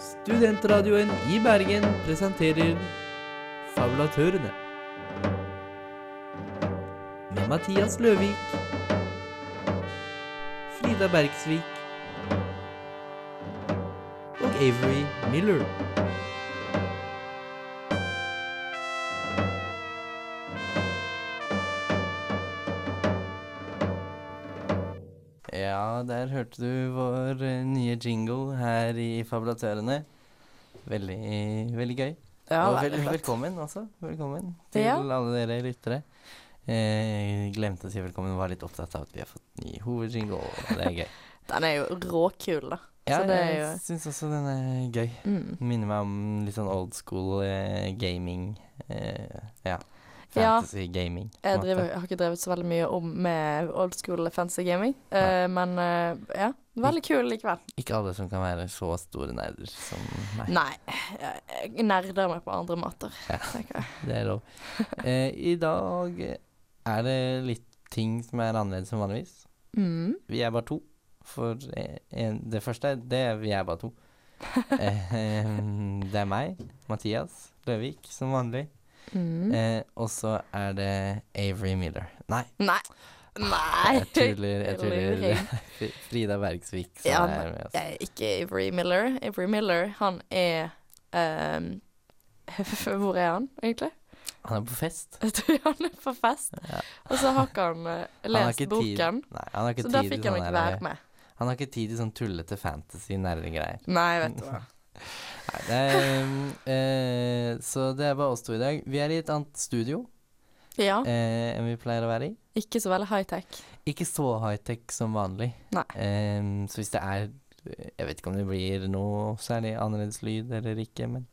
Studentradioen i Bergen presenterer Fabulatørene. Med Mathias Løvik, Frida Bergsvik og Avery Miller. Der hørte du vår eh, nye jingle her i Fabulatørene. Veldig, veldig gøy. Ja, og vel, velkommen også. Velkommen til Ja. alle dere lyttere. Eh, glemte å si velkommen, var litt opptatt av at vi har fått ny hovedjingle. og Det er gøy. Den er jo råkul, da. Ja, Så det jeg jo syns også den er gøy. mm. Minner meg om litt sånn old school eh, gaming. Eh, ja. Ja. Gaming. Jeg, driver, jeg har ikke drevet så veldig mye om med old school fantasy gaming, uh, men uh, ja, veldig kul likevel. Ikke alle som kan være så store nerder som meg. Nei, jeg nerder meg på andre måter. Ja. tenker jeg. Det er lov. Uh, I dag er det litt ting som er annerledes enn vanligvis. Mm. Vi er bare to. For en, det første, det er vi er bare to. Eh, det er meg, Mathias Løvik, som vanlig. Mm. Eh, og så er det Avery Miller. Nei, Nei. Nei. jeg tuller. Jeg tuller. Frida Bergsvik som Ja, er med oss. Jeg er ikke Avery Miller. Avery Miller, han er um, Hvor er han, egentlig? Han er på fest. Han er på fest. Ja. Og så har ikke han eh, Han lest ikke boken, Nei, han ikke så da fikk han ikke der- være med. Han har ikke tid til sånn tullete fantasy-nerdegreier. Nei, vet du hva. Nei, det er, um, eh, så det er bare oss to i dag. Vi er i et annet studio Ja, eh, enn vi pleier å være i. ikke så veldig high-tech. Ikke så high-tech som vanlig. Em, så hvis det er Jeg vet ikke om det blir noe særlig annerledes lyd eller ikke, men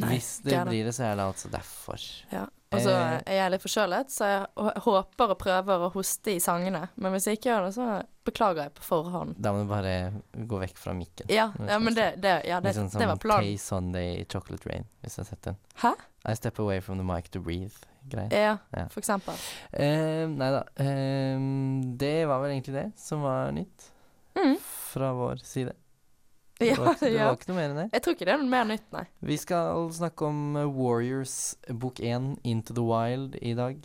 Nei, hvis det det. blir det, så er det altså derfor. Ja. Og så Eh. er jeg litt forkjølet, så jeg håper og prøver å hoste i sangene. Men hvis jeg ikke gjør det, så beklager jeg på forhånd. Da må du bare gå vekk fra mikken. Ja, ja men det, det, ja, det, Litt sånn det var som. Tay Sunday i Chocolate Rain, hvis du har sett den. Hæ? I step away from the mic to breathe-greier. Ja, Ja. for eksempel. Uh, nei da. Uh, det var vel egentlig det som var nytt Mm. fra vår side. Ja, Det var, det ja. var ikke noe mer enn det. Jeg tror ikke det er noe mer nytt, nei. Vi skal snakke om eh, Warriors bok 1, Into the Wild, i dag.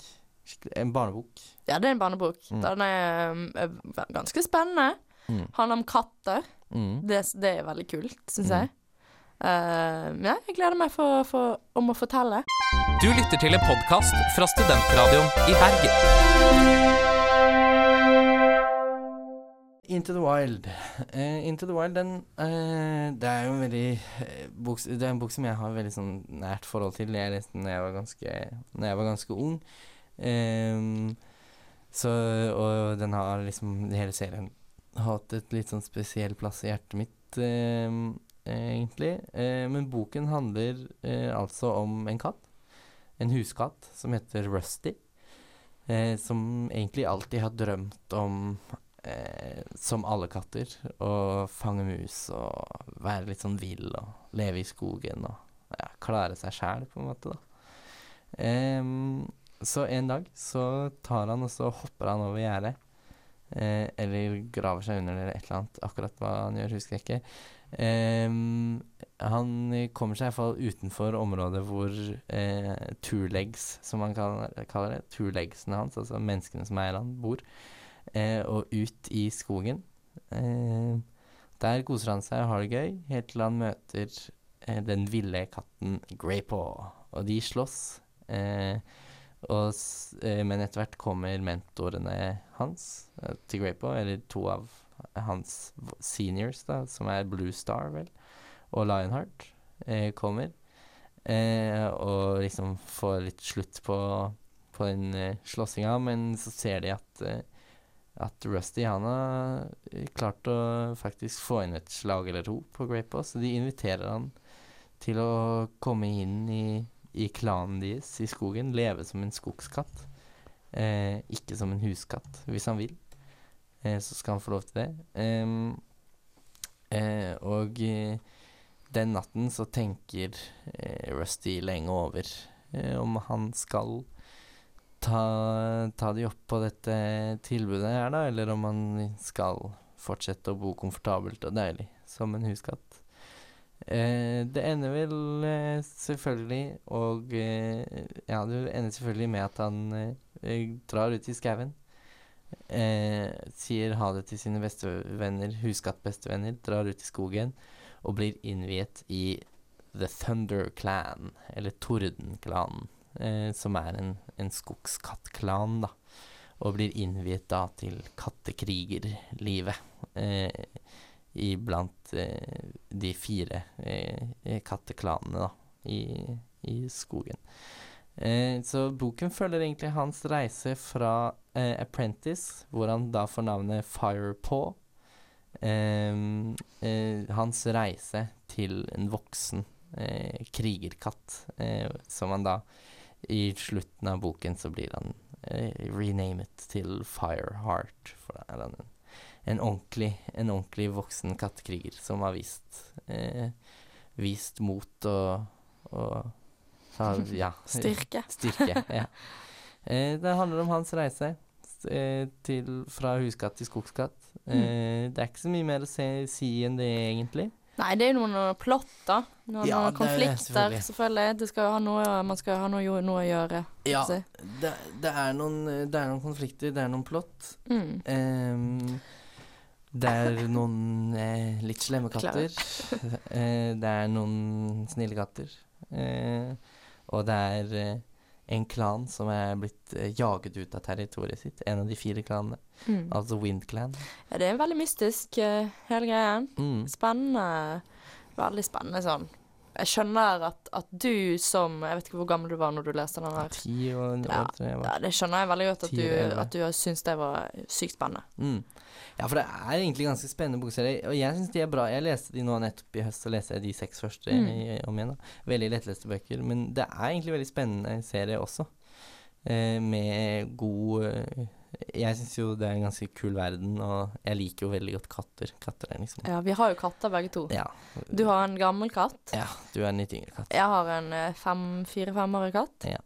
En barnebok. Ja, det er en barnebok. Mm. Den er um, er ganske spennende. Mm. Handler om katter. Mm. Det, det er veldig kult, syns Mm. jeg. Uh, ja, jeg gleder meg for, for, om å fortelle. Du lytter til en podkast fra Studentradioen i Bergen. Into the Wild. Uh, Into the Wild, den uh, Det er jo en veldig eh, bok, Det er en bok som jeg har veldig sånn nært forhold til. Jeg leste den da jeg var ganske, jeg var ganske ung. Um, så Og den har liksom Hele serien hatt et litt sånn spesiell plass i hjertet mitt, ehm, egentlig. Uh, men boken handler altså om en katt. En huskatt som heter Rusty. Som egentlig alltid har drømt om eh, som alle katter, å fange mus og være litt sånn vill og leve i skogen og ja, klare seg sjæl, på en måte, da. Eh, så en dag så tar han og så hopper han over gjerdet. Eh, eller graver seg under eller et eller annet. Akkurat hva han gjør, husker jeg ikke. Han kommer seg iallfall utenfor området hvor eh, two legs, som man kaller, det, two legsene hans, altså menneskene som eier han, bor eh, og ut i skogen. Eh, der koser han seg og har det gøy, helt til han møter eh, den ville katten Greypaw. Og de slåss. Eh, og, eh, men etter hvert kommer mentorene hans eh, til Greypaw, eller to av hans seniors, da, som er Blue Star, vel, og Lionheart, kommer. Og liksom får litt slutt på, på den eh, slåssinga, men så ser de at at Rusty han har eh, klart å faktisk få inn et slag eller to på Greypaw, så de inviterer han til å komme inn i, i klanen deres i skogen, leve som en skogskatt. Eh, ikke som en huskatt, hvis han vil. Eh, så skal han få lov til det. Eh, og eh, den natten så tenker eh, Rusty lenge over om han skal ta, ta de opp på dette tilbudet her, da, eller om man skal fortsette å bo komfortabelt og deilig som en huskatt. Eh, det ender vel eh, selvfølgelig og eh, Ja, det ender selvfølgelig med at han eh, drar ut i skauen. Eh, sier ha det til sine bestevenner, huskattbestevenner, drar ut i skogen og blir innviet i The Thunder Clan, eller Tordenklanen, eh, som er en, en skogskattklan, da. Og blir innviet da til kattekrigerlivet. Eh, iblant eh, de fire eh, katteklanene da, i, i skogen. Eh, så boken følger egentlig hans reise fra eh, Apprentice, hvor han da får navnet Firepaw. Ehm, eh, hans reise til en voksen eh, krigerkatt, eh, som han da I slutten av boken så blir han eh, renamet til Fireheart. For da er han en en ordentlig, en ordentlig voksen kattekriger som har vist eh, Vist mot og, og har, ja, Styrke. Styrke, ja. Eh, det handler om hans reise eh, til, fra huskatt til skogskatt. Eh, det er ikke så mye mer å se, si enn det, egentlig. Nei, det er jo noen plotter. plott, da. Noen Ja, noen det er det, konflikter, selvfølgelig. selvfølgelig. Det skal ha noe, man skal ha noe, noe å gjøre. Ja, si. det, det, er noen, det er noen konflikter, det er noen plott. Mm. Ehm, det er noen eh, litt slemme katter. eh, det er noen snille katter. Eh, og det er eh, en klan som er blitt eh, jaget ut av territoriet sitt. En av de fire klanene. Mm. Altså Wind Clan. Ja, det er veldig mystisk, eh, hele greia. Mm. Spennende. Veldig spennende sånn. Jeg skjønner at, at du som Jeg vet ikke hvor gammel du var når du leste den her. Ti år, Ja. Ja, det skjønner jeg veldig godt at du, at du syns det var sykt spennende. Mm. Ja, for det er egentlig ganske spennende bokserier, og jeg syns de er bra. Jeg leste de nå nettopp i høst, så leste jeg de seks første Mm. i, om igjen. da. Veldig lettleste bøker, men det er egentlig veldig spennende serie også. Eh, med god eh, Jeg syns jo det er en ganske kul verden, og jeg liker jo veldig godt katter. Katter er liksom Ja, vi har jo katter begge to. Ja. Du har en gammel katt. Ja, du er en litt yngre katt. Jeg har en eh, fem, fire-femårig katt. Ja.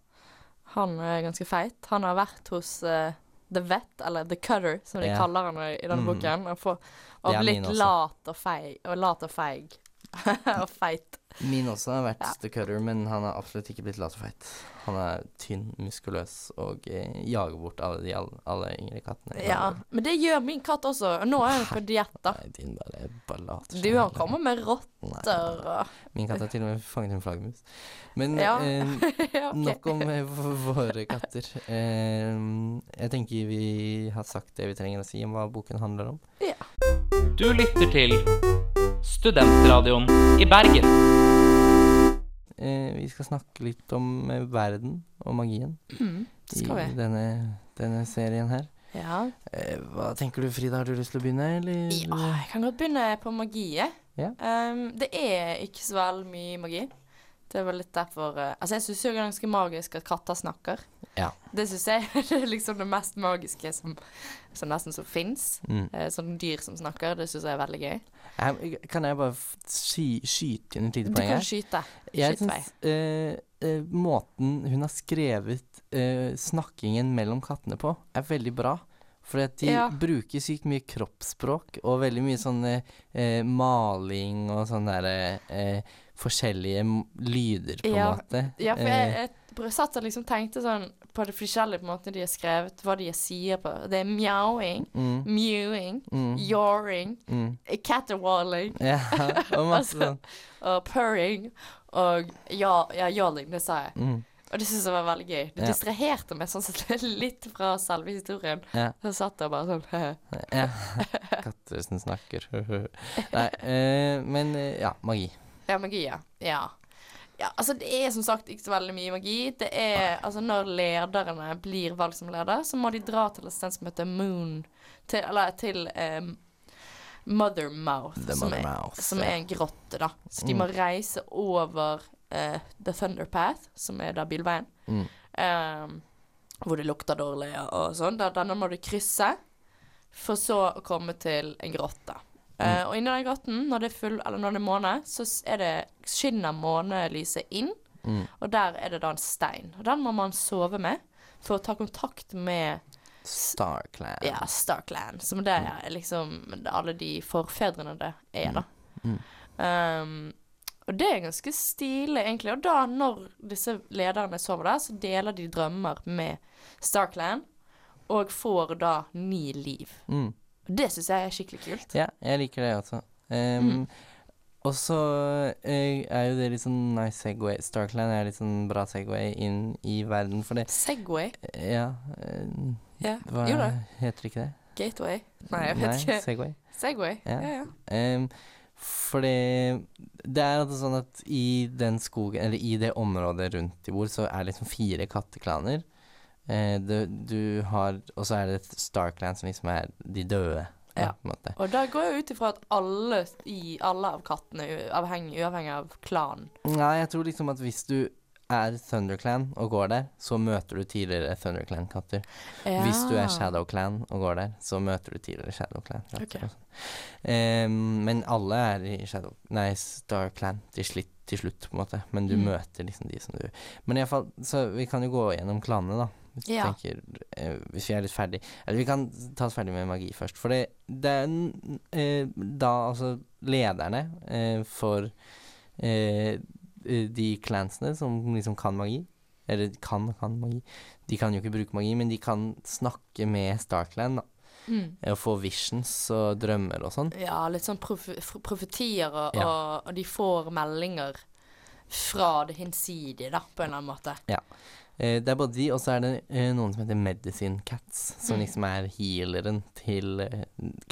Han er ganske feit. Han har vært hos uh, The Vet, eller The Cutter, som de Ja. kaller han i denne Mm. boken. Og, får, og blitt lat og feig. Og lat og feig. og feit. Min også har vært Ja. The Cutter, men han har absolutt ikke blitt lat og feit. Han er tynn, muskuløs og eh, jager bort alle de alle, alle yngre kattene. Ja, men det gjør min katt også. Nå er han på diett, da. Nei, din bare, bare later Du, han kommer med rotter og Min katt har til og med fanget en flaggermus. Men Ja. eh, ja, nok om eh, våre katter. Eh, jeg tenker vi har sagt det vi trenger å si om hva boken handler om. Du lytter til Studentradioen i Bergen. Eh, vi skal snakke litt om eh, verden og magien Mm, i denne, denne serien her. Ja. Eh, hva tenker du, Frida? Har du lyst til å begynne, eller? ja, jeg kan godt begynne på magiet. Ja. Um, det er ikke så veldig mye magi. Det var litt derfor uh, Altså, jeg syns jo det er ganske magisk at katter snakker. Ja. Det syns jeg det er liksom det mest magiske som, som nesten som fins. Mm. Uh, sånne dyr som snakker. Det syns jeg er veldig gøy. Kan jeg bare sky, skyte inn et lite Du kan skyte. Jeg Skyt syns uh, eh, måten hun har skrevet uh, snakkingen mellom kattene på, er veldig bra. For de Ja. bruker sykt mye kroppsspråk og veldig mye sånn maling og sånn derre forskjellige lyder, på en Ja. måte. Ja, for jeg, Eh, jeg satt og liksom tenkte sånn på det forskjellige på en måte de har skrevet, hva de sier på Det er mjauing, mm, mewing, mm, yoring, mm. caterwalling Ja, og masse Altså, sånn. og purring og ja, ja, yawling, det sa jeg. Mm, Og det syns jeg var veldig gøy. Det Ja. distraherte meg sånn sett litt fra selve historien. ja. Så satt jeg bare sånn ja. Katter som snakker. Nei, eh, men eh, ja, magi. Ja, magi, ja. ja. Ja, altså Det er som sagt ikke så veldig mye magi. Det er, altså Når lederne blir valgt som leder, så må de dra til et sted som heter Moon. Til, eller til um, Mothermouth, The som, Mother er, Mouth, som er en grotte, da. Så de Mm. må reise over uh, The Thunder Path, som er da bilveien. Mm. Um, hvor det lukter dårlig og sånn. Da, denne må du krysse, for så å komme til en grotte. Eh, og inni den grotten, når det er full, eller når det er måne, så er det, skinner månelyset inn, Mm. og der er det da en stein. Og den må man sove med for å ta kontakt med StarClan. Ja, Starkland, som det er liksom alle de forfedrene det er, da. Mm. Um, Og det er ganske stilig, egentlig. Og da, når disse lederne sover der, så deler de drømmer med StarClan, og får da ni liv. Mm. Det syns jeg er skikkelig kult. Ja, jeg liker det også. Um, Mm. Og så eh, er jo det litt sånn nice Segway. Starkland er litt sånn bra Segway inn i verden, for det Segway. Ja eh, Ja, Hva jo det. heter ikke det? Gateway. Nei, jeg vet ikke. Segway. Segway. Ja. Ja, ja. Um, for det Det er altså sånn at i den skogen, eller i det området rundt de bor, så er det liksom fire katteklaner. Eh, du, du har Og så er det Starkland som liksom er de døde, Ja. på en måte. Og da går jeg ut ifra at alle, i, alle av kattene, u- uavhengig av klanen Nei, jeg tror liksom at hvis du er ThunderClan og går der, så møter du tidligere ThunderClan-katter. Hvis du er ShadowClan og går der, så møter du tidligere ShadowClan-katter. Okay. sånn. Men alle er i Shadow... Nei, StarClan til, slitt, til slutt, på en måte. Men du Mm. møter liksom de som du Men iallfall Så vi kan jo gå gjennom klanene, da. Hvis, Ja. tenker, eh, hvis vi er litt ferdig Eller vi kan ta oss ferdig med magi først. For det, det er eh, da altså lederne eh, for eh, de clansene som liksom kan magi. Eller kan kan magi. De kan jo ikke bruke magi, men de kan snakke med Starkland, da. Mm. Å få visions og drømmer og sånn. Ja, litt sånn prof profetier, og, Ja. og, de får meldinger fra det hinsidige, da, på en eller annen måte. Eh, det er både de, og så er det eh, noen som heter Medicine Cats, som Mm. liksom er healeren til eh,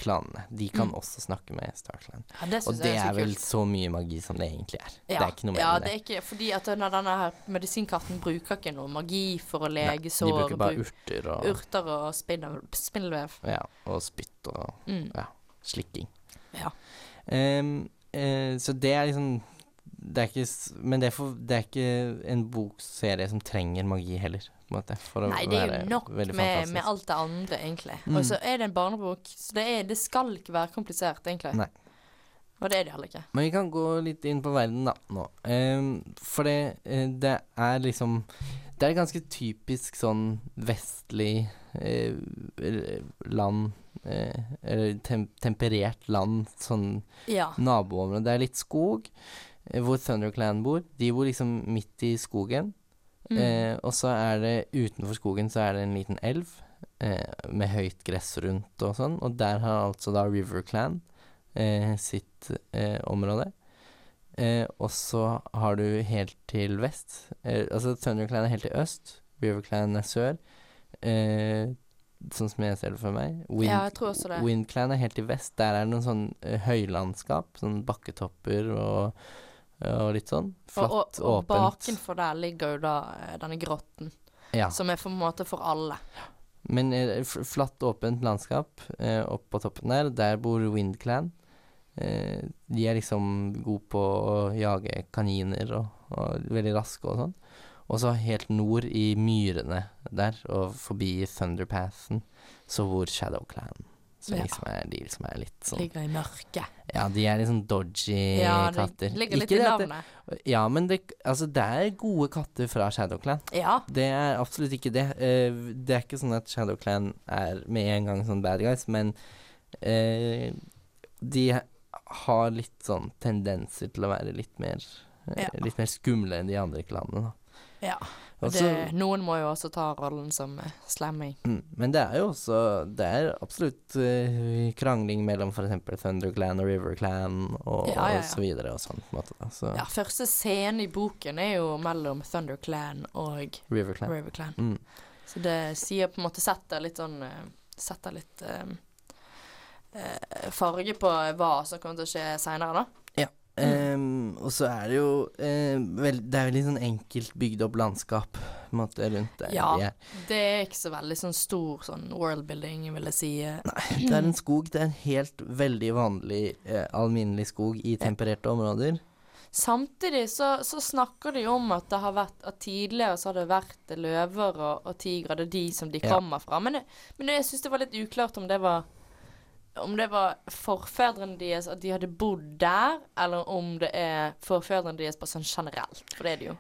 klanene. De kan Mm. også snakke med Starclan. Ja, det Og det er er vel kult. så mye magi som det egentlig er. Ja, Det er ikke noe mer ja, enn det det. er ikke fordi at denne, her medisinkatten bruker ikke noe magi for å Nei, sår. de bruker bare urter og, urter og spindel- spindelvev. ja, og spytt og Mm. slikking. Ja. Um, eh, så det er liksom det er ikke, men det er, for, det er ikke en bokserie som trenger magi heller, på en måte. For Nei, det er jo nok med, med alt det andre, egentlig. Mm. Og så er det en barnebok, så det, er, det skal ikke være komplisert, egentlig. Nei. Og det er det heller ikke. Men vi kan gå litt inn på verden da, nå. Um, for det, eh, det er liksom Det er et ganske typisk sånn vestlig eh, eh, land eh, Eller tem temperert land, sånn Ja. naboområde. Det er litt skog, eh, hvor ThunderClan bor. De bor liksom midt i skogen. Mm. Eh, og så er det utenfor skogen så er det en liten elv eh, med høyt gress rundt og sånn. Og der har altså da RiverClan eh, sitt eh, område. Eh, og så har du helt til vest Altså ThunderClan er helt til øst. RiverClan er sør. Eh, sånn som jeg ser det for meg. Wind, ja, jeg tror også det. WindClan er helt til vest. Der er det noen sånn høylandskap. Sånn bakketopper og, og litt sånn. Og, Flatt, og, og åpent. bakenfor der ligger jo da eh, denne grotten, Ja. som er på en måte for alle. Men eh, flatt, åpent landskap eh, opp på toppen der. Der bor WindClan. Eh, de er liksom gode på å jage kaniner og, og veldig raske og sånn. Og så helt nord i myrene der, og forbi Thunderpathen, så bor ShadowClan. Som Ja. liksom er de som er litt sånn Ligger i mørket. Ja, de er litt sånn dodgy Ja, de katter. ligger litt Ikke i navnet. det- Ja, men det, altså, det er gode katter fra ShadowClan. Ja. Det er absolutt ikke det. Uh, det er ikke sånn at ShadowClan er med en gang sånn bad guys, men uh, de har litt sånn tendenser til å være litt mer uh. Litt mer skumle enn de andre klanene, da. ja. Og det, noen må jo også ta rollen som slamming slemming. mm, men det er jo også Det er absolutt uh, krangling mellom f.eks. ThunderClan og RiverClan og, Ja, ja, ja. og så videre og sånn, måte. Så Ja, første scene i boken er jo mellom ThunderClan og RiverClan. RiverClan. Mm. Så det sier på en måte Setter litt sånn eh, Setter litt eh, eh, farge på hva som kommer til å skje seinere, da. Ehm, og så er det jo eh, vel, Det er veldig sånn enkelt bygd opp landskap måte rundt der Ja. de er. Det er ikke så veldig sånn stor sånn worldbuilding, vil jeg si. Nei, Det er en skog. Det er en helt veldig vanlig, eh, alminnelig skog i tempererte områder. Samtidig så, så snakker de om at det har vært At tidligere så har det vært løver og, og tigre, det er de som de Ja. kommer fra. Men, det, men jeg syns det var litt uklart om det var om det var forfedrene deres at de hadde bodd der, eller om det er forfedrene deres bare sånn generelt. For det er det jo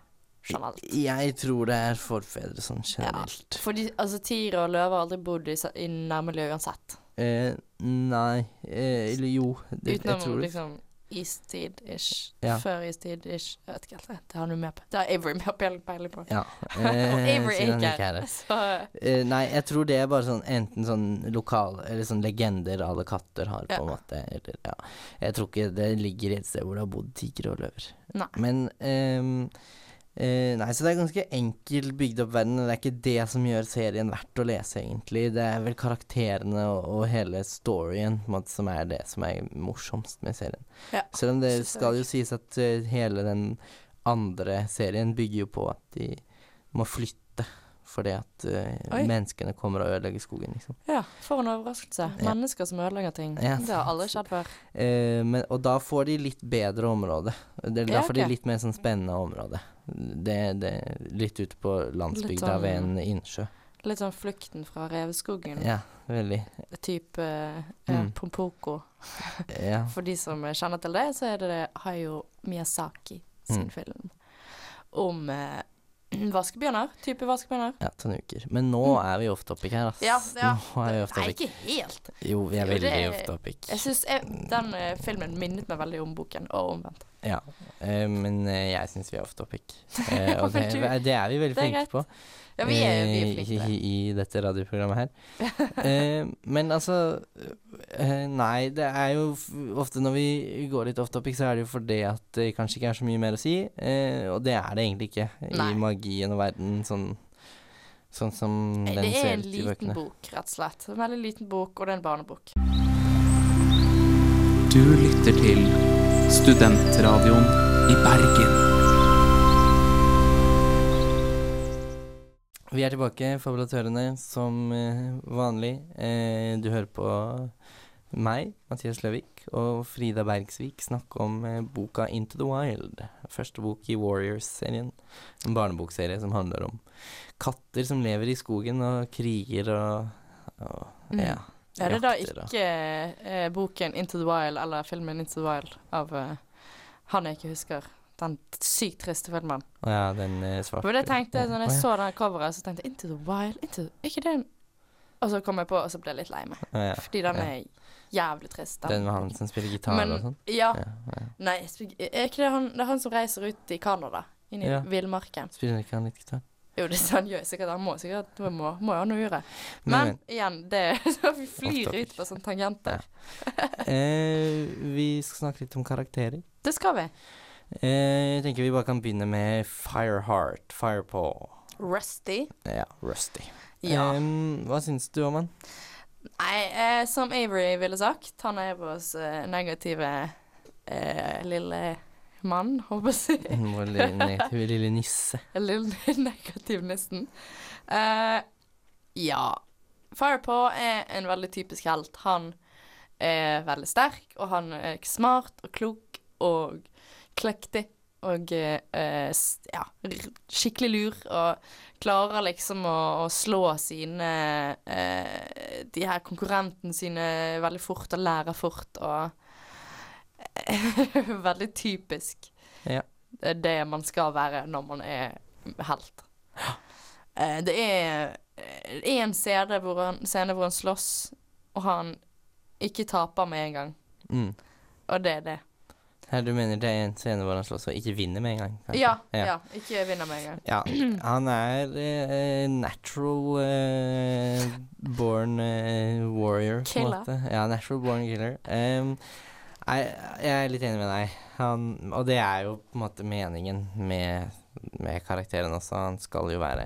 generelt. Jeg tror det er forfedre sånn generelt. Fordi altså, tigre og løver har aldri bodd i, i nærmiljøet uansett. Eh, nei eh, Eller jo, det, Utenom liksom istid-ish. Ja. Før istid-ish. Jeg vet ikke helt. Det har du med på. Det har Avery med peiling på. Ja. Og eh, Avery er ikke er her. Eh, nei, jeg tror det er bare sånn enten sånn lokal Eller sånn legender alle katter har, på en måte. Eller, ja. Jeg tror ikke det ligger et sted hvor det har bodd tigre og løver. Nei. Men ehm, eh, Nei, så det er ganske enkelt bygd opp verden. Det er ikke det som gjør serien verdt å lese, egentlig. Det er vel karakterene og, og hele storyen måte, som er det som er morsomst med serien. Ja, Selv om det skal jo sies at uh, hele den andre serien bygger jo på at de må flytte fordi at uh, menneskene kommer og ødelegger skogen, liksom. Ja, for en overraskelse. Ja. Mennesker som ødelegger ting. Ja. Det har aldri skjedd før. Uh, men, og da får de litt bedre område. Det, da Ja, får de litt mer sånn spennende område. Det, det Litt ute på landsbygda sånn- ved en innsjø. Litt sånn flukten fra reveskogen. Ja, veldig. Type eh, Mm. Pompoko. Ja. For de som kjenner til det, så er det, Hayo Miyazaki sin Mm. film om eh, vaskebjørner. Type vaskebjørner. ja tannuker. Men nå er vi off topic her, ass. Mm. Ja, ja. Nå er vi off Nei, ikke helt. Jo, vi er veldig det- off topic. Jeg synes jeg, Den eh, filmen minnet meg veldig om boken, og omvendt. Ja, eh, men eh, jeg syns vi er off topic. Eh, og det, det er vi veldig det er flinke greit. på Ja, vi er, vi er eh, i, i dette radioprogrammet her. Eh, men altså eh, Nei, det er jo f ofte når vi går litt off topic, så er det jo fordi at det kanskje ikke er så mye mer å si. Eh, og det er det egentlig ikke Nei. i magien og verden, sånn, sånn som Nei, den Det er ser en ut i liten bøkene. bok, rett og slett. En veldig liten bok, og det er en barnebok. Du lytter til Studentradioen i Bergen. Vi er tilbake, fabulatørene, som eh, vanlig. Eh, du hører på meg, Mathias Løvik, og Frida Bergsvik snakke om eh, boka Into the Wild. Første bok i Warriors-serien. En barnebokserie som handler om katter som lever i skogen og kriger og, og Mm. ja. Ja, det er da ikke eh, boken 'Into the Wild' eller filmen 'Into the Wild' av eh, han jeg ikke husker. Den sykt triste filmen. Ja, den eh, svarte Men det tenkte jeg, når jeg så den coveret, så tenkte jeg 'Into the Wild', into, the, ikke den Og så kom jeg på, og så ble jeg litt lei meg. Ja, Fordi den er jævlig trist. Den med han som spiller gitar Men- og sånn? Ja. Ja. Nei, spiller, er ikke det han Det er han som reiser ut i Canada? Inn i villmarken. Spiller ikke han litt gitar? Jo, det er han gjør sikkert. Han må sikkert det må, må jo ha noe gjøre. Men, Men, igjen, det så vi flyr ut på sånne tangenter. Eh, vi skal snakke litt om karakterer. Det skal vi. Eh, jeg tenker vi bare kan begynne med Fireheart. Firepaw. Rusty. Ja, Rusty. Ja. Em, hva syns du om han? Nei, eh, som Avery ville sagt, han er vår eh, negative eh, lille mann, håper jeg å si. Vår lille, nisse. Lille negativ nissen. Uh, ja. Firepaw er en veldig typisk helt. Han er veldig sterk, og han er smart og klok og kløktig. Og uh, ja, skikkelig lur, og klarer liksom å, å slå sine uh, De her konkurrentene sine veldig fort, og lærer fort, og Veldig typisk. Ja. Det man skal være når man er helt. Eh, det er det er en scene hvor han, scene hvor han slåss, og han ikke taper med en gang. Mm. Og det er det. Her du mener det er en scene hvor han slåss og ikke vinner med en gang? Ja, Ja. ja. Ikke vinner med en gang. Ja, han er eh, natural eh, born eh, warrior, Killer. Ja, natural born killer. Em, nei, jeg er litt enig med deg. Han, og det er jo på en måte meningen med, med karakteren også. Han skal jo være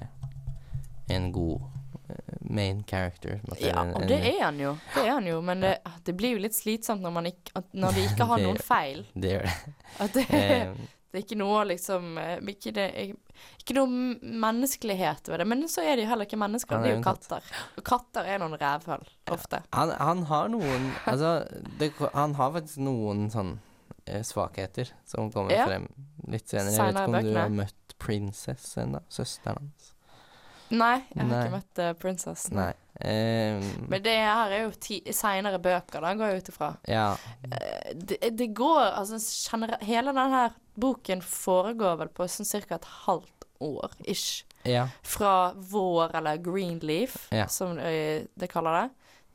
en god eh, main character. en. Ja, En- og det er han jo. Det er han jo, men det, det blir jo litt slitsomt når, man ikke, når de ikke har noen feil. Det gjør det. At det, Em, det er ikke noe liksom eh, Ikke, det, ikke noe menneskelighet ved det. Men så er de heller ikke mennesker, de er jo katter. Og katter er noen rævhull, ofte. han, han har noen Altså, det, han har faktisk noen sånn eh, svakheter som kommer Ja. frem litt senere. Jeg vet ikke om du har møtt Princess ennå? Søsteren hans? Nei, jeg har Nei. ikke møtt uh, prinsessen. Nei. Um, Men det her er jo ti seinere bøker, da går jeg ut ifra. ja. Uh, det, det går Altså Hele denne boken foregår vel på sånn cirka et halvt år, ish. Ja. Fra vår, eller green leaf, Ja. som de, det kaller det,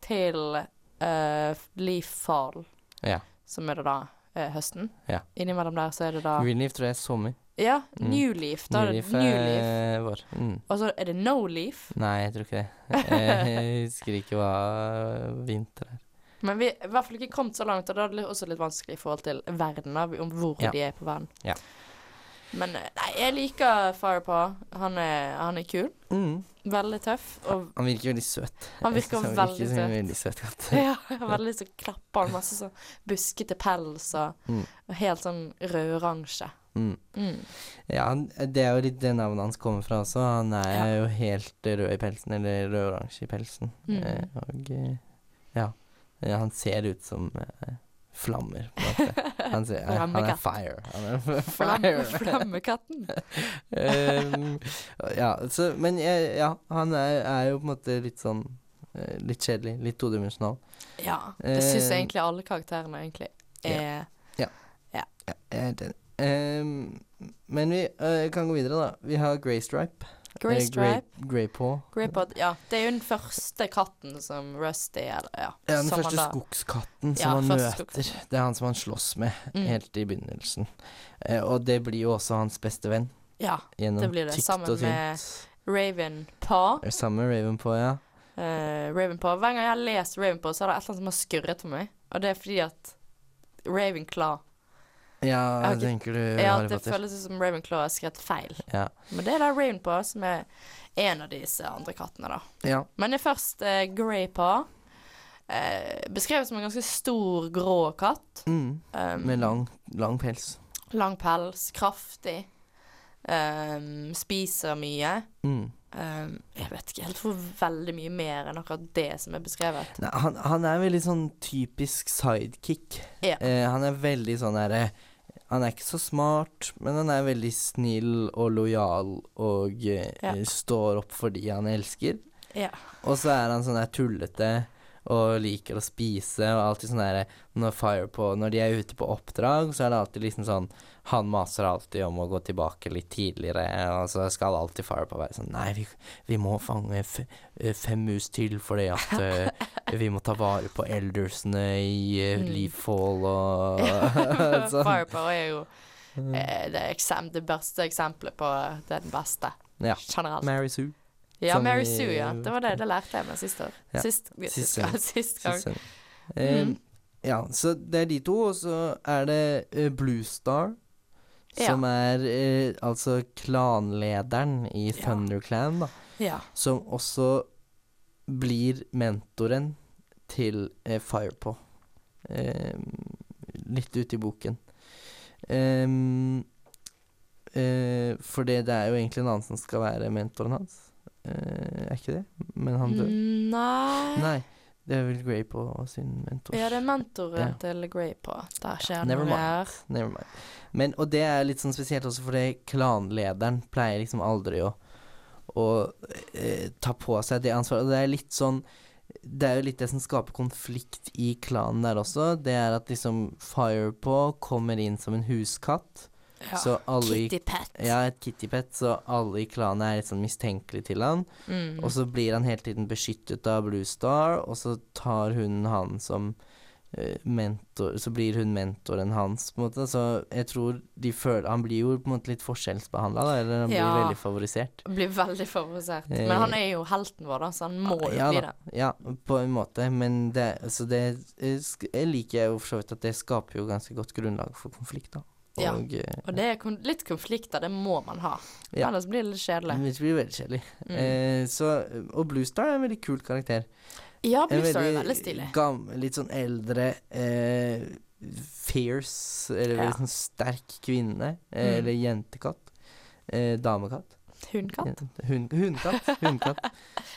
til uh, leaf fall, Ja. som er det da eh, høsten. Ja. Innimellom der så er det da Greenleaf tror jeg er sommer. Ja, Mm. New Leaf. Da er det New Leaf. vår. Mm. Og så er det No Leaf. Nei, jeg tror ikke det. Jeg husker ikke hva vinter er. Men vi er i hvert fall ikke kommet så langt, og da er det også litt vanskelig i forhold til verden, da, om hvor Ja. de er på verden. Ja. Men eh, nei, jeg liker Firepaw. Han han er kul. Mm. Veldig tøff. Og Han virker veldig søt. Han virker synes veldig en søt. veldig søt katt. ja, veldig så klapper han. Masse sånn buskete pels og, Mm. og helt sånn rød-oransje. Mm. Mm. Ja, det er jo litt det navnet hans kommer fra også. Han er Ja. jo helt rød i pelsen, eller rød-oransje i pelsen. Mm. Eh, og ja. ja. Eh, Han ser ut som eh, flammer. Han, ser, han er fire. Han er fire. flammekatten. um, ja, så, men jeg, ja, han er, er jo på en måte litt sånn eh, Litt kjedelig. Litt todimensjonal. Ja, det syns jeg Eh, egentlig alle karakterene egentlig er. Ja, er helt enig. Um, men vi uh, kan gå videre, da. Vi har Grey Stripe. Grey Eh, Stripe. Grey Paw. Greypod, ja. Det er jo den første katten som Rusty eller, ja, Ja, den som første skogskatten som Ja, han møter. Det er han som han slåss med Mm. helt i begynnelsen. Eh, og det blir jo også hans beste venn. Ja. Gjennom Det blir det, sammen med Ravenpaw. Eh, Sammen med Ravenpaw, ja. Uh, Ravenpaw. Hver gang jeg har lest Ravenpaw, så er det et eller annet som har skurret for meg. Og det er fordi at Ravenclaw Ja, jeg tenker du Ja, at det føles som Ravenclaw har skrevet feil. Ja. Men det er da Ravenpaw som er en av disse andre kattene, da. ja. Men det er først eh, Greypaw. Eh, beskrevet som en ganske stor, grå katt. Mm. Um, Med lang, lang pels. Lang pels, kraftig. Um, spiser mye. Mm. Um, jeg vet ikke helt hvor veldig mye mer enn akkurat det som er beskrevet. Nei, han, han er veldig sånn typisk sidekick. Ja. Eh, han er veldig sånn derre Han er ikke så smart, men han er veldig snill og lojal og eh, Ja. står opp for de han elsker. Ja. Og så er han sånn der tullete og liker å spise og alltid sånn derre Når Fire på Når de er ute på oppdrag, så er det alltid liksom sånn Han maser alltid om å gå tilbake litt tidligere, og så skal alltid Fire på være sånn Nei, vi, vi må fange f eh, fem mus til fordi at uh, vi må ta vare på eldersene i uh, Mm. Leafall og sånn. Firepower er jo uh, det, eksem det beste eksempelet på det er den beste, Ja. generelt. Mary Sue. Ja, som Mary Sue, ja. Det var det det lærte jeg meg sist år. Ja. Sist, Sist sist, gang. gang. Sist gang. Sist eh, Mm. Ja, så det er de to, og så er det uh, Blue Star. Ja. Som er eh, altså klanlederen i Ja. Clan, da. Ja. Som også blir mentoren til eh, Firepaw. Eh, litt ute i boken. Ehm, eh, for det, det er jo egentlig en annen som skal være mentoren hans. Eh, er ikke det? Men han dør. Nei. Nei, det er vel Grey på sin mentor. Ja, det er mentoren Ja. til Greypaw. Der skjer det noe her. Never mind. Men, og det er litt sånn spesielt også fordi klanlederen pleier liksom aldri å, å eh, ta på seg det ansvaret. Og det er litt sånn Det er jo litt det som skaper konflikt i klanen der også. Det er at liksom Firepaw kommer inn som en huskatt. Ja. Kitty Pet. Ja, et kittypet, så alle i klanen er litt sånn mistenkelige til han. Mm. Og så blir han hele tiden beskyttet av Blue Star, og så tar hun han som eh, mentor Så blir hun mentoren hans, på en måte. Så jeg tror de føler Han blir jo på en måte litt forskjellsbehandla, eller han blir Ja. veldig favorisert. Blir veldig favorisert. Men han er jo helten vår, da, så han må jo ja, bli det. Ja, på en måte, men det Så det jeg liker jeg jo for så vidt at det skaper jo ganske godt grunnlag for konflikt, da. Og ja. Og det er litt konflikter, det må man ha. Ja. Ellers blir det litt kjedelig. det blir veldig kjedelig. Mm. Eh, så, og Bluestar er en veldig kul karakter. Ja, Bluestar er veldig stilig. Litt sånn eldre eh, Fierce, eller Ja. veldig sånn sterk kvinne. Eh, Mm. Eller jentekatt. Eh, damekatt. Hundkatt. Hundkatt. hundkatt.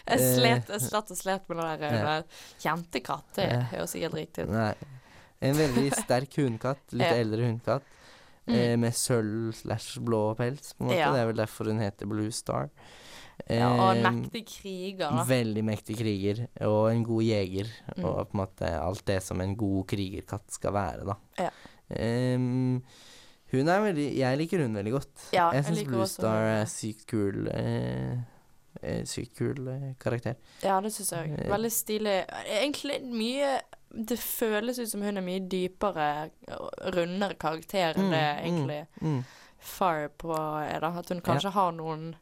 Jeg Eh, slet, jeg slatt og slet med det der. Ja. Jentekatt, det høres sikkert riktig ut. Nei. En veldig sterk hundkatt. Litt Ja. eldre hundkatt. Mm. Eh, med sølv slash blå pels, på en måte. Ja. Det er vel derfor hun heter Blue Star. Ja, og en Eh, mektig kriger. Veldig mektig kriger, og en god jeger. Mm. Og på en måte alt det som en god krigerkatt skal være, da. Ja. Um, hun er veldig Jeg liker hun veldig godt. Ja, jeg syns Blue Star er sykt kul eh, eh, Sykt kul eh, karakter. Ja, det syns jeg òg. Veldig stilig. Egentlig mye det føles ut som hun er mye dypere og rundere karakter enn Mm, det mm, egentlig Mm. Fire på er. da At hun kanskje har noen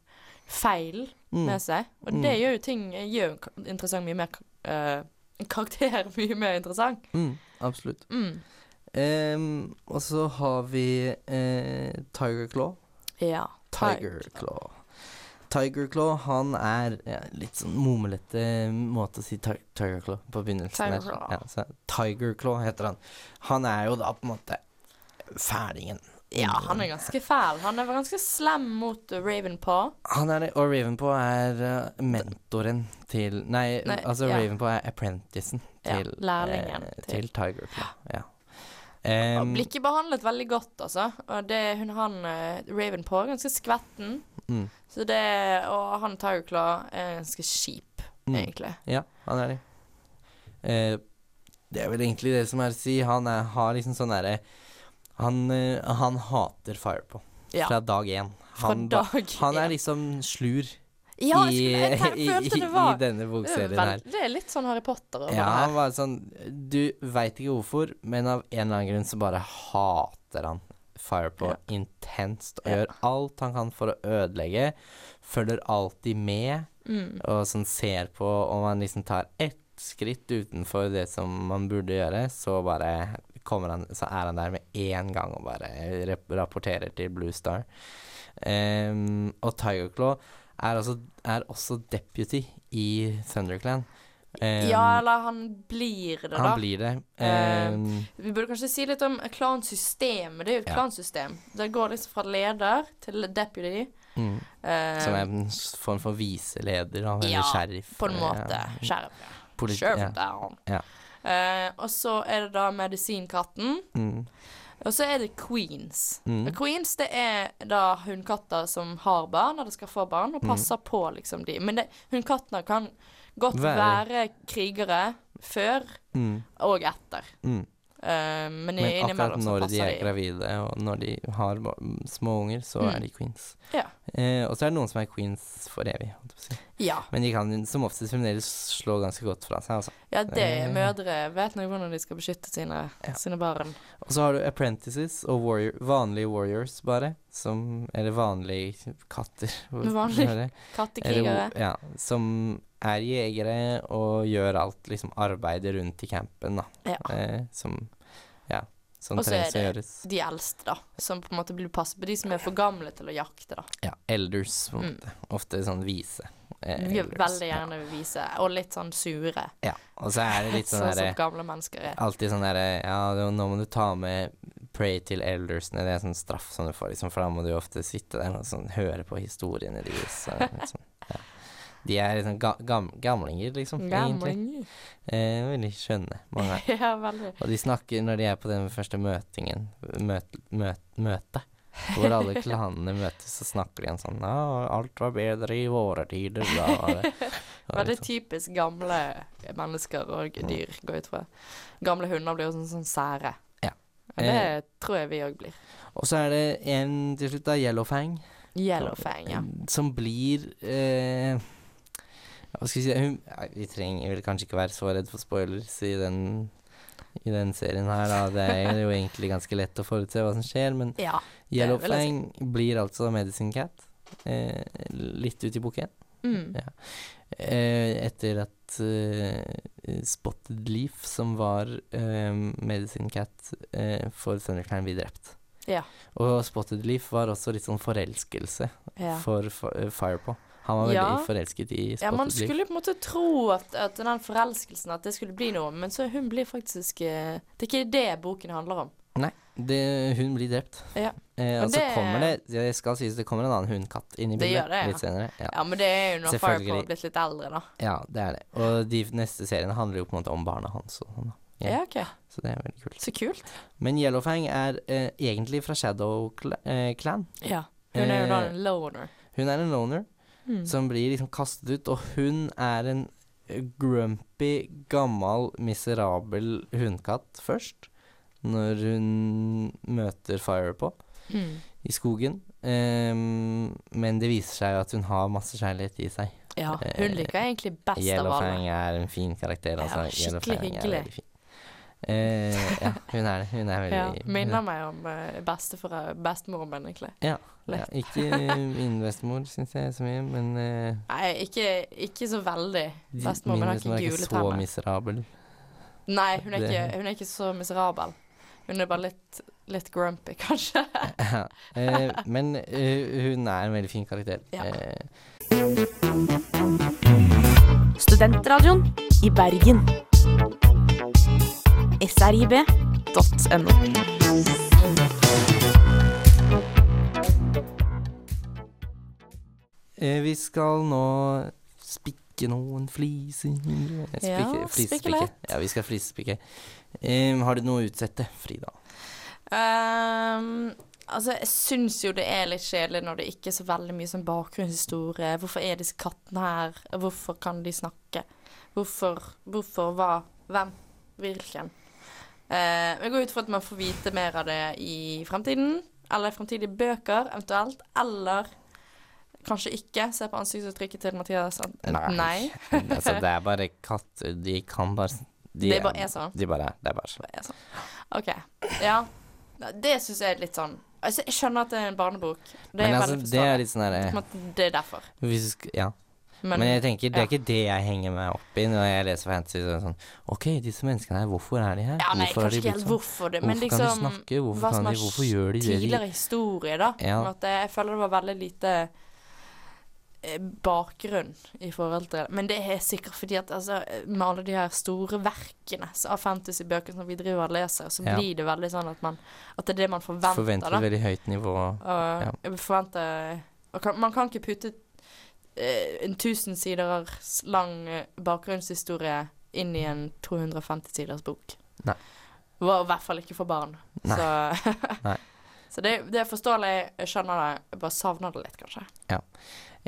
feil Mm. med seg. Og Mm. det gjør jo ting gjør interessant mye mer uh, Karakter mye mer interessant. Mm. Absolutt. Mm. Em, og så har vi uh, Tiger Claw. Ja. Tiger Claw. Tiger Claw, han er ja, litt sånn mumlete måte å si ti Tiger Claw på begynnelsen. Tiger. Claw. Ja, så Tiger Claw heter han. Han er jo da på en måte fælingen. Ja, han er ganske fæl. Han er ganske slem mot Ravenpaw. Han er det, og Ravenpaw er eh, mentoren til Nei, Nei, altså ja. Ravenpaw er apprenticen Ja, til, lærlingen eh, til- til Tiger Claw. Ja. Um, blir ikke behandlet veldig godt, altså. Og det hun han uh, Ravenpaw er ganske skvetten. Mm, Så det Og han Taukla er ganske kjip, mm. egentlig. Ja, han er det. Eh, det er vel egentlig det som er å si. Han er, har liksom sånn derre han, eh, han hater Firepo Ja. fra dag én. Han, ba- han er liksom slur Ja, jeg, skulle, jeg, jeg, jeg følte i, det var i denne er, bokserien her. det er litt sånn Harry Potter Ja, han var sånn Du veit ikke hvorfor, men av en eller annen grunn så bare hater han Firepaw Ja. intenst og Ja. gjør alt han kan for å ødelegge. Følger alltid med. Mm. og sånn ser på om man liksom tar ett skritt utenfor det som man burde gjøre, så bare kommer han Så er han der med én gang og bare rapporterer til Blue Star. Um, og Tiger Claw er, også, er også deputy i Thunderclan. Ehm, Ja, eller han blir det, da. han blir det. Ehm, Vi burde kanskje si litt om klansystemet. Det er jo et Ja. klansystem. Det går liksom fra leder til deputy. mm, Uh, som er en form for viseleder, da, eller ja, sheriff. på en måte. ja. Sheriff. Politi- Sheriff ja. down. Ja. Uh, og så er det da medisinkatten. Mm, Og så er det queens. Mm. Queens det er da hundkatter som har barn, eller skal få barn, og passer på liksom de. Men det, hundkattene kan godt Være- være, krigere før mm, og etter. mm. Uh, men, Men akkurat når de er gravide, og når de har små unger, så Mm. er de queens. Ja. Uh, og så er det noen som er queens for evig, si. Ja. Men de kan som oftest fremdeles slå ganske godt fra seg, altså. ja, det er mødre vet nok hvordan de skal beskytte sine, Ja. sine barn. Og så har du apprentices og warrior, vanlige warriors, bare. Som Eller vanlige katter. Vanlige er? Kattekrigere. Eller, ja, som er jegere og gjør alt liksom arbeidet rundt i campen, da. Ja. Eh, som Ja, som Og så trengs å er det. De eldste, da. Som på en måte blir passet på de som er for gamle til å jakte, da. Ja, elders, på en Mm. Ofte sånn vise. eh, elders, veldig ja. gjerne vise. Og litt sånn sure. Ja, og så er det litt sånn sånn som derre gamle mennesker er. Alltid sånn derre Ja, nå må du ta med pray til eldersene. Det er sånn straff som du får, liksom, for da må du ofte sitte der og sånn høre på historiene deres. Og, liksom, ja. De er liksom ga gam gamlinger, liksom, Gamlinger. Gamling. Eh, veldig skjønne, mange. Ja, veldig. Og de snakker når de er på den første møtingen Møt, møt, Møte Hvor alle klanene møtes Så snakker de en sånn Ja, alt var bedre i våre tider da, var det, Veldig liksom, typisk gamle mennesker og dyr, går jeg ut fra. Gamle hunder blir jo sånn, sånn sære. Ja. Og det Eh. tror jeg vi òg blir. Og så er det en til slutt da Yellowfang Yellowfang, ja. Som blir eh, Hva skal vi si hun, nei, Vi trenger vel kanskje ikke være så redd for spoilers i den I den serien her da Det er jo egentlig ganske lett å forutse hva som skjer Men Ja. Yellowfang blir altså Medicine Cat eh, Litt ut i boken Mm. Ja. eh, Etter at eh, Spotted Leaf Som var eh, Medicine Cat eh, For Thunderclan blir drept Ja. Og Spotted Leaf var også litt sånn forelskelse for Fi- eh, Firepaw. Han var veldig Ja. forelsket i Ja, man Spotted skulle på en måte tro at, at den forelskelsen At det skulle bli noe, men så hun blir faktisk eh, Det er ikke det boken handler om. Nei, det, hun blir drept. Ja. Eh, og så kommer det Det skal sies det kommer en annen hundkatt inn i bildet det, ja. litt senere. Ja. Ja, men det er jo når. Firepaw har blitt litt eldre, da. ja, det er det. Og de neste seriene handler jo på en måte om barna hans. Og sånn. Ja. Ja, OK. Så det er veldig kult. Så kult. Men Yellowfang er eh, egentlig fra Shadow eh, Clan. Ja. Hun er jo da Eh, en loner. Hun er en loner Mm. som blir liksom kastet ut, og hun er en grumpy, gammel, miserabel hundkatt først. Når hun møter Firepaw Mm. i skogen. Um, men det viser seg jo at hun har masse kjærlighet i seg. Ja, Eh, hun liker jeg egentlig best av alle. Yellowfang er en fin karakter. Altså. Ja, skikkelig hyggelig. Veldig. Eh, ja, hun er det. Hun er Ja, minner meg om uh, bestemoren min, egentlig. Ja, ja ikke min bestemor, syns jeg, så mye, men eh, Nei, ikke, ikke så veldig. de- Bestemor min min har ikke bestemor er ikke så miserabel. Nei, hun er, ikke, hun er ikke så miserabel. Hun er bare litt, litt grumpy, kanskje. Ja, eh, men uh, hun er en veldig fin karakter. Ja. Eh, Studentradioen i Bergen. srib.no. eh, vi skal nå spikke noen fliser spikke, Ja, spikke litt. Ja, vi skal flisespikke. Um, har du noe å utsette, Frida? Um, altså, jeg syns jo det er litt kjedelig når det ikke er så veldig mye sånn bakgrunnshistorie. Hvorfor er disse kattene her? Hvorfor kan de snakke? Hvorfor, hvorfor hva? Hvem? Hvilken? Uh, jeg går ut fra at man får vite mer av det i fremtiden. Eller i fremtidige bøker, eventuelt. Eller kanskje ikke. Se på ansiktsuttrykket til Mathias. Nei. altså, det er bare katter. De kan bare de Det bare er sånn. De bare er. Det er bare sånn. Det er sånn. OK. Ja. Det syns jeg er litt sånn altså, Jeg skjønner at det er en barnebok. Det er Men altså, veldig det er litt sånn herre Som Det er derfor. Hvis Ja. Men, Men jeg tenker, det er ja. ikke det jeg henger meg opp i når jeg leser fantasy. Så sånn, OK, disse menneskene her, hvorfor er de her? ja, nei, hvorfor kanskje de ikke helt sånn? hvorfor det, Hvorfor liksom, kan de liksom snakke? Hvorfor, kan de, hvorfor gjør de det de tidligere historie, da. Ja. Om At jeg føler det var veldig lite eh, bakgrunn i forhold til Men det er sikkert fordi at altså, med alle de her store verkene så- av fantasybøker som vi driver og leser, så Ja. blir det veldig sånn at man At det er det man forventer, forventer da. veldig høyt nivå. Og Ja. forventer og kan, Man kan ikke putte eh, en 1000 sider lang eh, bakgrunnshistorie inn i en 250 siders bok. Nei. Var i hvert fall ikke for barn. Nei. Så, Nei. så det, det er forståelig. Jeg skjønner det. Jeg bare savner det litt, kanskje. Ja,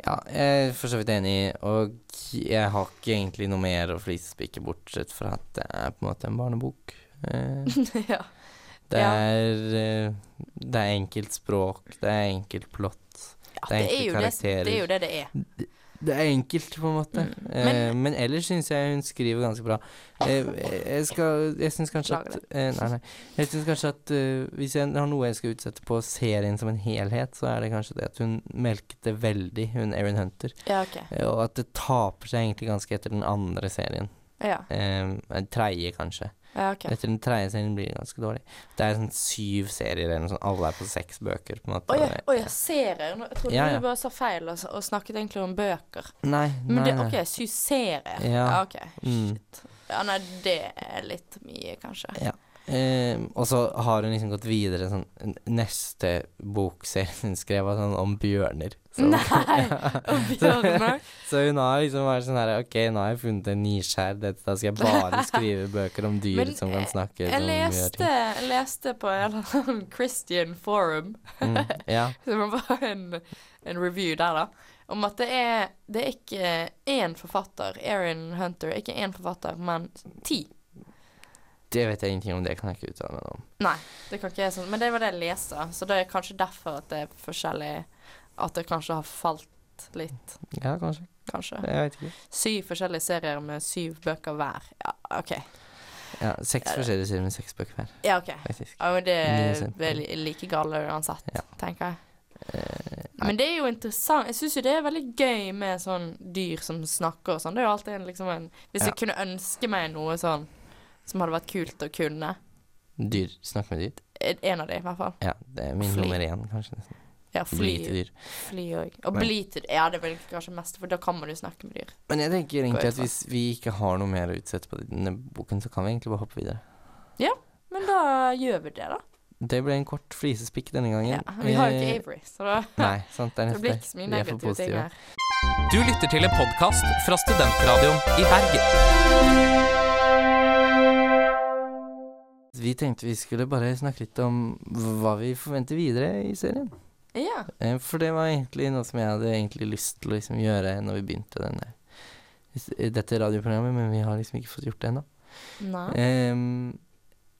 jeg er for så vidt enig, og jeg har ikke egentlig noe mer å flisespikke, bortsett fra at det er på en måte en barnebok. Eh, ja. Det er ja. Det er enkelt språk, det er enkelt plott. Det er det, er karakterer. det er jo det det er. Det er enkelt, på en måte. Mm. Eh, Men- men, ellers syns jeg hun skriver ganske bra. Eh, jeg skal Jeg syns kanskje at eh, Nei, nei. Jeg syns kanskje at uh, hvis jeg har noe jeg skal utsette på serien som en helhet, så er det kanskje det at hun melket det veldig, hun Erin Hunter. Ja, okay. Eh, Og at det taper seg egentlig ganske etter den andre serien. Ja, Eh, en tredje, kanskje. Ja okay. Etter den tredje serien blir det ganske dårlig. Det er sånn syv serier eller noe sånt. Alle er på seks bøker, på en måte. Å å ja, serier. Jeg trodde Ja, ja. du bare sa feil og, og snakket egentlig om bøker. Nei, Men det. OK, syv serier. Ja. OK. Mm. Ja, nei, det er litt mye, kanskje. Ja. Eh, og så har hun liksom gått videre sånn Neste bokserie hun skrev, var sånn om bjørner. Så, Nei! Om bjørner. så hun har liksom vært sånn her OK, nå har jeg funnet en nisje her. Dette, da skal jeg bare skrive bøker om dyr Men, som kan snakke. Jeg leste, jeg leste på en eller annen Christian forum, Mm, ja. som var en, en review der, da, om at det er, det er ikke én forfatter, Erin Hunter, er ikke én forfatter, men ti. Det vet jeg ingenting om. Det kan jeg ikke uttale meg om. Nei, det kan ikke jeg sånn, men det var det jeg leste, så det er kanskje derfor at det er forskjellig, at det kanskje har falt litt, Ja, kanskje. kanskje. Jeg vet ikke. Syv forskjellige serier med syv bøker hver. Ja, OK. Ja, seks forskjellige serier med seks bøker hver, Ja, OK. faktisk. Ja, men det er like gale uansett, Ja. tenker jeg. Eh. Men det er jo interessant. Jeg syns jo det er veldig gøy med sånn dyr som snakker og sånn. Det er jo alltid en, liksom en Hvis Ja. jeg kunne ønske meg noe sånn som hadde vært kult å kunne Dyr. Snakk med dyr. eh, En av de, i hvert fall. Ja, det er min Fly. nummer én, kanskje. nesten. Ja, Bli fly. til dyr. Fly òg. Og bli til Ja, det er vel kanskje mest, for da kan man jo snakke med dyr. Men jeg tenker egentlig at hvis vi ikke har noe mer å utsette på denne boken, så kan vi egentlig bare hoppe videre. Ja, Men da gjør vi det, da. Det ble en kort flisespikk denne gangen. Ja. Vi har jo Eh, ikke Avery, så da Nei, sant, det er det blir ikke så mye negative ting her. Du lytter til en podkast fra Studentradioen i Bergen. Vi tenkte vi skulle bare snakke litt om hva vi forventer videre i serien. Ja. Eh, For det var egentlig noe som jeg hadde egentlig lyst til å liksom gjøre når vi begynte denne, dette radioprogrammet, men vi har liksom ikke fått gjort det ennå. Nei. Ehm,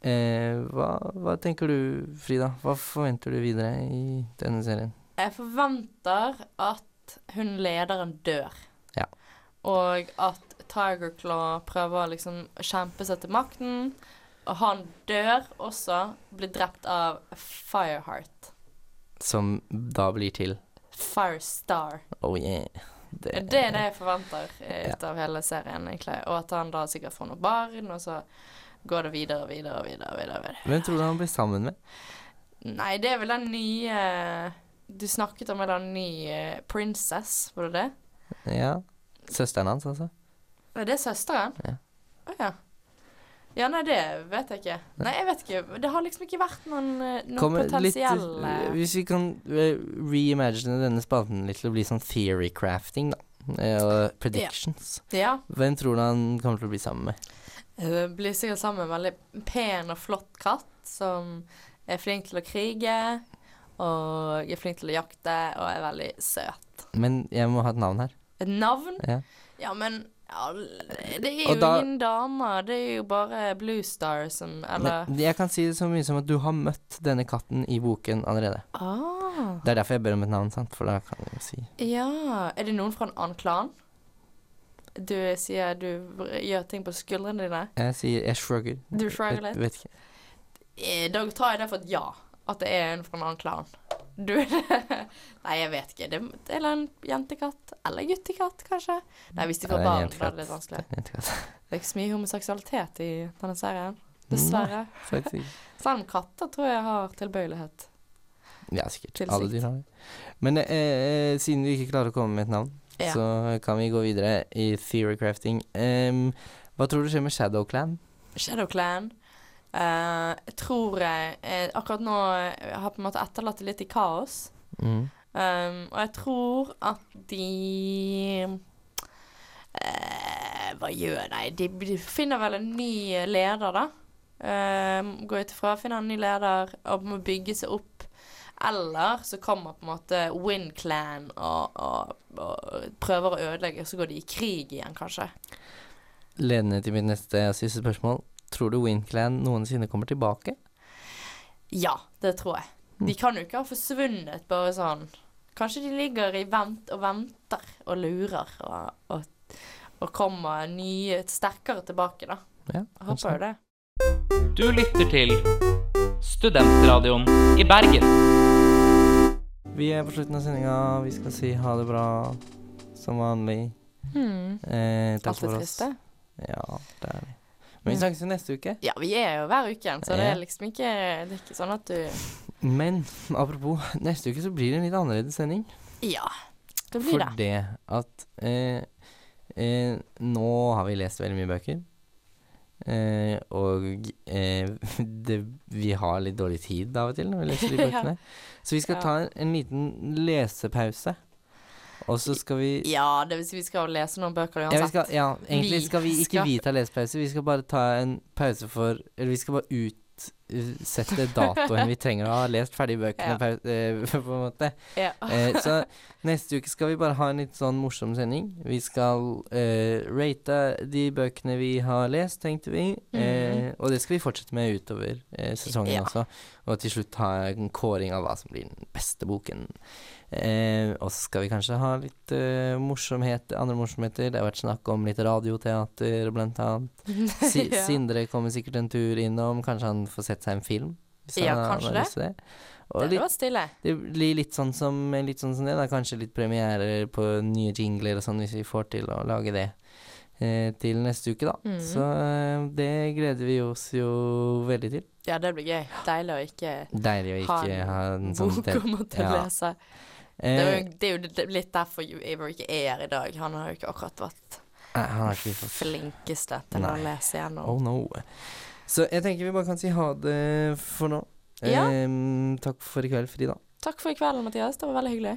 eh, hva, hva tenker du, Frida? Hva forventer du videre i denne serien? Jeg forventer at hun lederen dør. Ja. Og at Tiger Claw prøver å liksom kjempe seg til makten. Og han dør også, blir drept av Fireheart. Som da blir til Firestar. Oh yeah. Det er det jeg forventer eh, ut av hele serien, egentlig. Og at han da sikkert får noen barn, og så går det videre og videre og videre. videre. Hvem tror du han blir sammen med? Nei, det er vel den nye Du snakket om en ny Princess, var det det? Ja. Søsteren hans, altså. Er det søsteren? Ja. Oh, ja. Ja, nei, det vet jeg ikke. Nei, jeg vet ikke. Det har liksom ikke vært noen, eh, noen Kommer litt potensielle Hvis vi kan eh, reimagine denne spalten litt til å bli sånn theory crafting, da. eh, Og predictions. Ja. Hvem tror du han kommer til å bli sammen med? Eh, Blir sikkert sammen med en veldig pen og flott katt som er flink til å krige. Og er flink til å jakte og er veldig søt. Men jeg må ha et navn her. Et navn? Ja. Ja, men ja, det er jo da- ingen damer. Det er jo bare Blue Star som Eller jeg kan si det så mye som at du har møtt denne katten i boken allerede. ah, Det er derfor jeg ber om et navn, sant? For da kan jeg jo si Ja. Er det noen fra en annen klan? Du sier du gjør ting på skuldrene dine. Jeg sier jeg shrugger. Du shrugger litt? Vet ikke. Eh, Da tar jeg det for et ja. At det er en fra en annen klan. Du Nei, jeg vet ikke. Det, eller en jentekatt. Eller guttekatt, kanskje. Nei, hvis de får er barn, da er det litt vanskelig. Det er ikke så mye homoseksualitet i denne serien. Dessverre. Selv om katter tror jeg har tilbøyelighet. Ja, sikkert. Tilsikt. Alle dyr har det. Men eh, eh, siden vi ikke klarer å komme med et navn, Ja. så kan vi gå videre i theorycrafting. Um, hva tror du skjer med Shadow Clan? Eh, jeg tror jeg jeg Akkurat nå eh, har på en måte etterlatt det litt i kaos. Mm. Um, og jeg tror at de uh, Hva gjør de? de? De finner vel en ny leder, da. Uh, går ut ifra, finner en ny leder og må bygge seg opp. Eller så kommer på en måte Wind Clan og, og, og prøver å ødelegge, og så går de i krig igjen, kanskje. Ledende til mitt neste og siste spørsmål. Tror du Winclan noensinne kommer tilbake? Ja, det tror jeg. De kan jo ikke ha forsvunnet bare sånn. Kanskje de ligger i vent og venter og lurer og, og, og kommer nye, sterkere tilbake, da. Ja, Jeg håper jo det. Du lytter til Studentradioen i Bergen. Vi er på slutten av sendinga. Vi skal si ha det bra som vanlig. Hmm. Eh, takk Alltid for oss. triste. Ja, det er vi. Men vi snakkes jo neste uke. Ja, vi er jo hver uke så det er liksom ikke Det er ikke sånn at du Men apropos, neste uke så blir det en litt annerledes sending. Ja, det blir det. Fordi at eh, eh, nå har vi lest veldig mye bøker. Eh, og eh, det, vi har litt dårlig tid av og til når vi leser de Ja. bøkene. Så vi skal Ja. ta en, en liten lesepause. Og så skal vi Ja, det vil si vi skal lese noen bøker ja, vi uansett. skal, ja, egentlig skal vi ikke skal- vi ta lesepause. Vi skal bare ta en pause for Eller vi skal bare utsette datoen vi trenger å ha lest ferdig bøkene, Ja. pau- eh, på en måte. Ja. Eh, så neste uke skal vi bare ha en litt sånn morsom sending. Vi skal eh, rate de bøkene vi har lest, tenkte vi. Eh, og det skal vi fortsette med utover eh, sesongen Ja. også. Og til slutt ha en kåring av hva som blir den beste boken. Eh, og så skal vi kanskje ha litt eh, morsomhet, andre morsomheter. Det har vært snakk om litt radioteater, blant annet. Si Ja. Sindre kommer sikkert en tur innom. Kanskje han får sett seg en film? Ja, kanskje det. det. Og det litt stille. det blir litt sånn som, litt sånn som det, da. Kanskje litt premierer på nye jingler og sånn, hvis vi får til å lage det eh, til neste uke, da. Mm. Så eh, det gleder vi oss jo veldig til. Ja, det blir gøy. Deilig å ikke Deilig å ikke ha en bok sånn å måtte ja. lese. Det er, Eh, jo, det er jo litt- derfor Avery ikke er her i dag. Han har jo ikke akkurat vært nei, han har ikke fått flinkeste til å Nei. lese gjennom. Oh no. Så jeg tenker vi bare kan si ha det for nå. Ja. Eh, takk for i kveld, Frida. Takk for i kveld, Mathias. Det var veldig hyggelig.